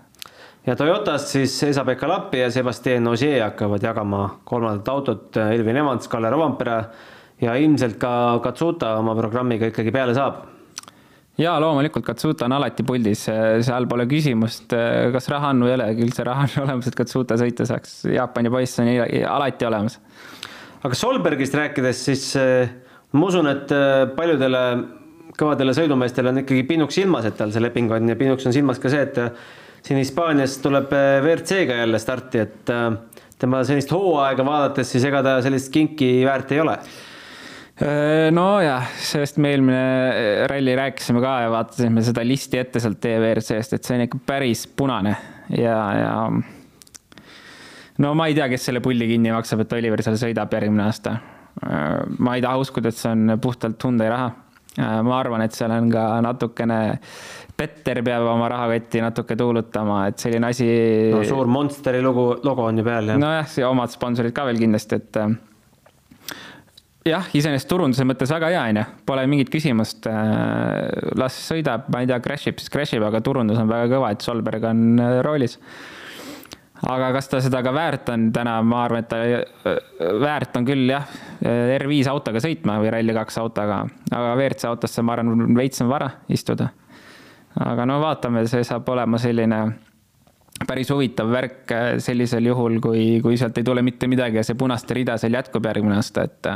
ja Toyotast siis Esa-Pekka Lappi ja Sebastian Ogier hakkavad jagama kolmandat autot, Elvin Evans, Kalle Rovampere ja ilmselt ka Katsuta oma programmiga ikkagi peale saab jaa, loomulikult Katsuta on alati puldis, seal pole küsimust, kas raha on või ei ole, küll see raha on olemas, et Katsuta sõita saaks, Jaapani poiss on alati olemas. aga Solbergist rääkides, siis eh, ma usun, et eh, paljudele kõvadele sõidumeestele on ikkagi pinnuks silmas, et tal see leping on. Ja pinnuks on silmas ka see, et eh, siin Hispaanias tuleb WRC-ga jälle starti, et tema sellist hooaega vaadates, siis ega ta sellist kinki väärt ei ole nojah, sellest me eelmine äh, ralli rääkisime ka ja vaatasime seda listi ette sealt EVRC-st, et see on ikka päris punane ja, ja no ma ei tea, kes selle pulli kinni maksab, et Oliver seal sõidab järgmine aasta. Äh, ma ei taha uskuda, et see on puhtalt Hyundai raha. ma arvan, et seal on ka natukene, Petter peab oma rahakotti natuke tuulutama, et selline asi. no suur Monsteri lugu, logo on ju peal. nojah, omad sponsorid ka veel kindlasti, et jah, iseenesest turunduse mõttes väga hea, on ju, pole mingit küsimust. Äh, las sõidab, ma ei tea, crash ib, siis crash ib, aga turundus on väga kõva, et Solberg on äh, roolis. aga kas ta seda ka väärt on täna, ma arvan, et ta äh, väärt on küll jah, R5 autoga sõitma või Rally2 autoga, aga WRC autosse ma arvan, veits on vara istuda. aga no vaatame, see saab olema selline päris huvitav värk sellisel juhul, kui, kui sealt ei tule mitte midagi ja see punaste rida seal jätkub järgmine aasta, et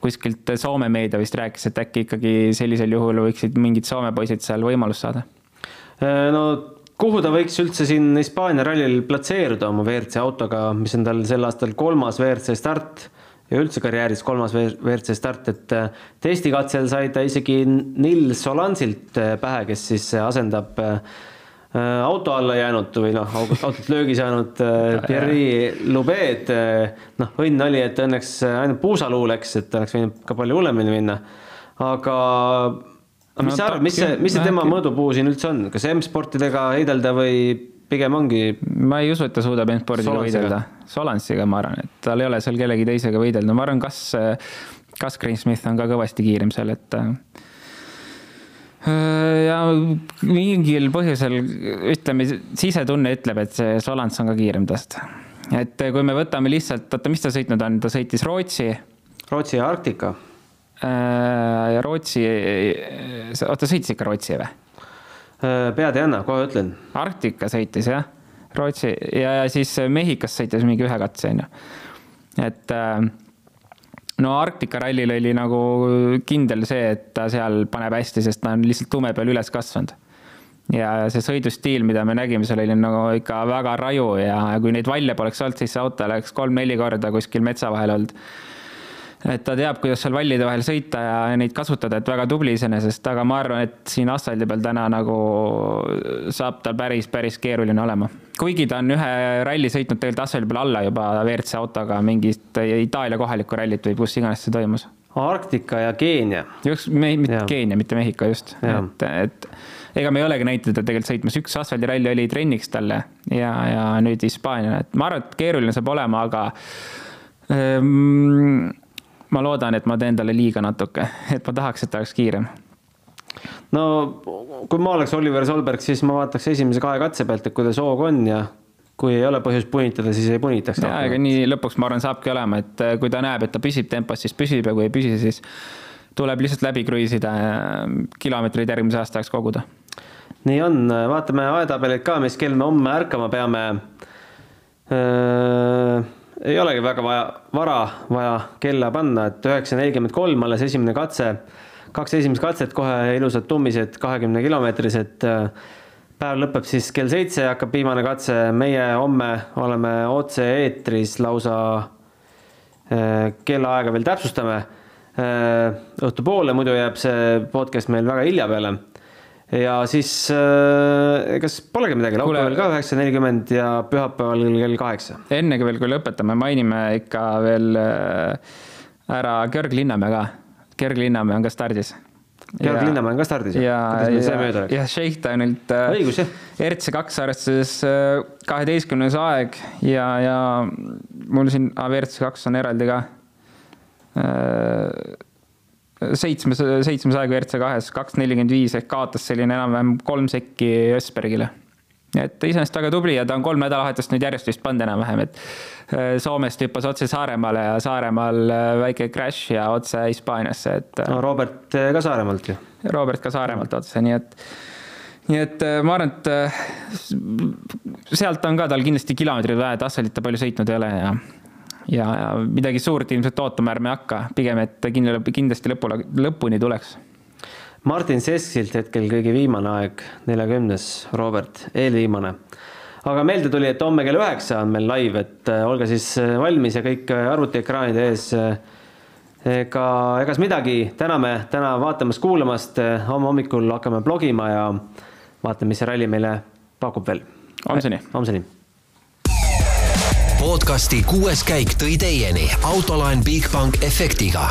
kuskilt Soome meedia vist rääkis, et äkki ikkagi sellisel juhul võiksid mingid Soome poisid seal võimalust saada. no kuhu ta võiks üldse siin Hispaania rallil platseeruda oma WRC autoga, mis on tal sel aastal kolmas WRC start ja üldse karjääris kolmas WRC start, et äh, testikatsel sai ta isegi Nils Solansilt äh, pähe, kes siis asendab auto alla jäänud või noh, autot löögi saanud Pierre Lubed. noh, õnn oli, et õnneks ainult puusaluu läks, et oleks võinud ka palju hullemini minna. aga aga mis no, sa arvad, mis see, mis see tema mõõdupuu siin üldse on, kas M-sportidega heidelda või pigem ongi? ma ei usu, et ta suudab M-spordiga võidelda. Solansiga ma arvan, et tal ei ole seal kellegi teisega võidelda, ma arvan, kas, kas Green Smith on ka kõvasti kiirem seal, et ja mingil põhjusel ütleme, sisetunne ütleb, et see Solans on ka kiirem tast. et kui me võtame lihtsalt, oota, mis ta sõitnud on, ta sõitis Rootsi. Rootsi ja Arktika Äh, ja Rootsi, oota sõitis ikka Rootsi või? Äh, pead ei anna, kohe ütlen. Arktika sõitis jah, Rootsi ja, ja siis Mehhikos sõitis mingi ühe katse on ju. et äh, no Arktika rallil oli nagu kindel see, et ta seal paneb hästi, sest ta on lihtsalt tume peal üles kasvanud. ja see sõidustiil, mida me nägime, seal oli nagu ikka väga raju ja kui neid valle poleks olnud, siis see auto oleks kolm-neli korda kuskil metsa vahel olnud et ta teab, kuidas seal vallide vahel sõita ja neid kasutada, et väga tubli iseenesest, aga ma arvan, et siin asfaldi peal täna nagu saab tal päris, päris keeruline olema. Kuigi ta on ühe ralli sõitnud tegelikult asfaldi peal alla juba WRC autoga mingit Itaalia kohalikku rallit või kus iganes see toimus. Arktika ja Keenia. just, mitte Keenia, mitte Mehhiko, just. et, et ega me ei olegi näinud teda tegelikult sõitmas, üks asfaldiralli oli trenniks talle ja, ja nüüd Hispaania, et ma arvan, et keeruline saab olema, aga ähm, ma loodan, et ma teen talle liiga natuke, et ma tahaks, et ta oleks kiirem. No kui ma oleks Oliver Solberg, siis ma vaataks esimese kahe katse pealt, et kuidas hoog on ja kui ei ole põhjust punitada, siis ei punitaks. ja, ega nii lõpuks ma arvan, saabki olema, et äh, kui ta näeb, et ta püsib tempos, siis püsib ja kui ei püsi, siis tuleb lihtsalt läbi kruiisida ja kilomeetreid järgmise aasta jaoks koguda. nii on, vaatame aetabelit ka, mis kell me homme ärkama peame ei olegi väga vaja, vara vaja kella panna, et üheksa nelikümmend kolm alles esimene katse. Kaks esimest katset kohe ilusad tummised kahekümne kilomeetrised. päev lõpeb siis kell seitse, hakkab viimane katse, meie homme oleme otse-eetris lausa eh, kellaaega veel täpsustame. Eh, õhtupoole, muidu jääb see podcast meil väga hilja peale ja siis äh, kas polegi midagi, laupäeval ka üheksa nelikümmend ja pühapäeval kell kaheksa. enne kui veel, kui lõpetame, mainime ikka veel ära Georg Linnamäe ka. Georg Linnamäe on ka stardis. Georg Linnamäe on ka stardis? ja, ja, ja Shakedownilt äh, õigus, jah. RC kaks arvestuses kaheteistkümnes aeg ja, ja mul siin WRC kaks on eraldi ka seitsmes, seitsmes aeg WRC kahes, kaks nelikümmend viis ehk kaotas selline enam-vähem kolm sekki Ösbergile. Et iseenesest väga tubli ja ta on kolm nädalavahetust nüüd järjest vist pannud enam-vähem, et äh, Soomest hüppas otse Saaremaale ja Saaremaal äh, väike crash ja otse Hispaaniasse, et. Äh, no Robert ka Saaremaalt ju. Robert ka Saaremaalt otse, nii et nii et ma arvan, et sealt on ka tal kindlasti kilomeetreid vaja, et asfaltit ta palju sõitnud ei ole ja ja, ja midagi suurt ilmselt ootama ärme hakka, pigem, et kindlasti lõpule, lõpuni tuleks. Martin Seskilt hetkel kõige viimane aeg, neljakümnes, Robert, eelviimane. aga meelde tuli, et homme kell üheksa on meil live, et äh, olge siis äh, valmis ja kõik äh, arvutiekraanide ees. ega, egas midagi, täname täna vaatamast-kuulamast, homme hommikul hakkame blogima ja vaatame, mis see ralli meile pakub veel. homseni. homseni podcasti kuues käik tõi teieni autolaen Bigbank efektiga.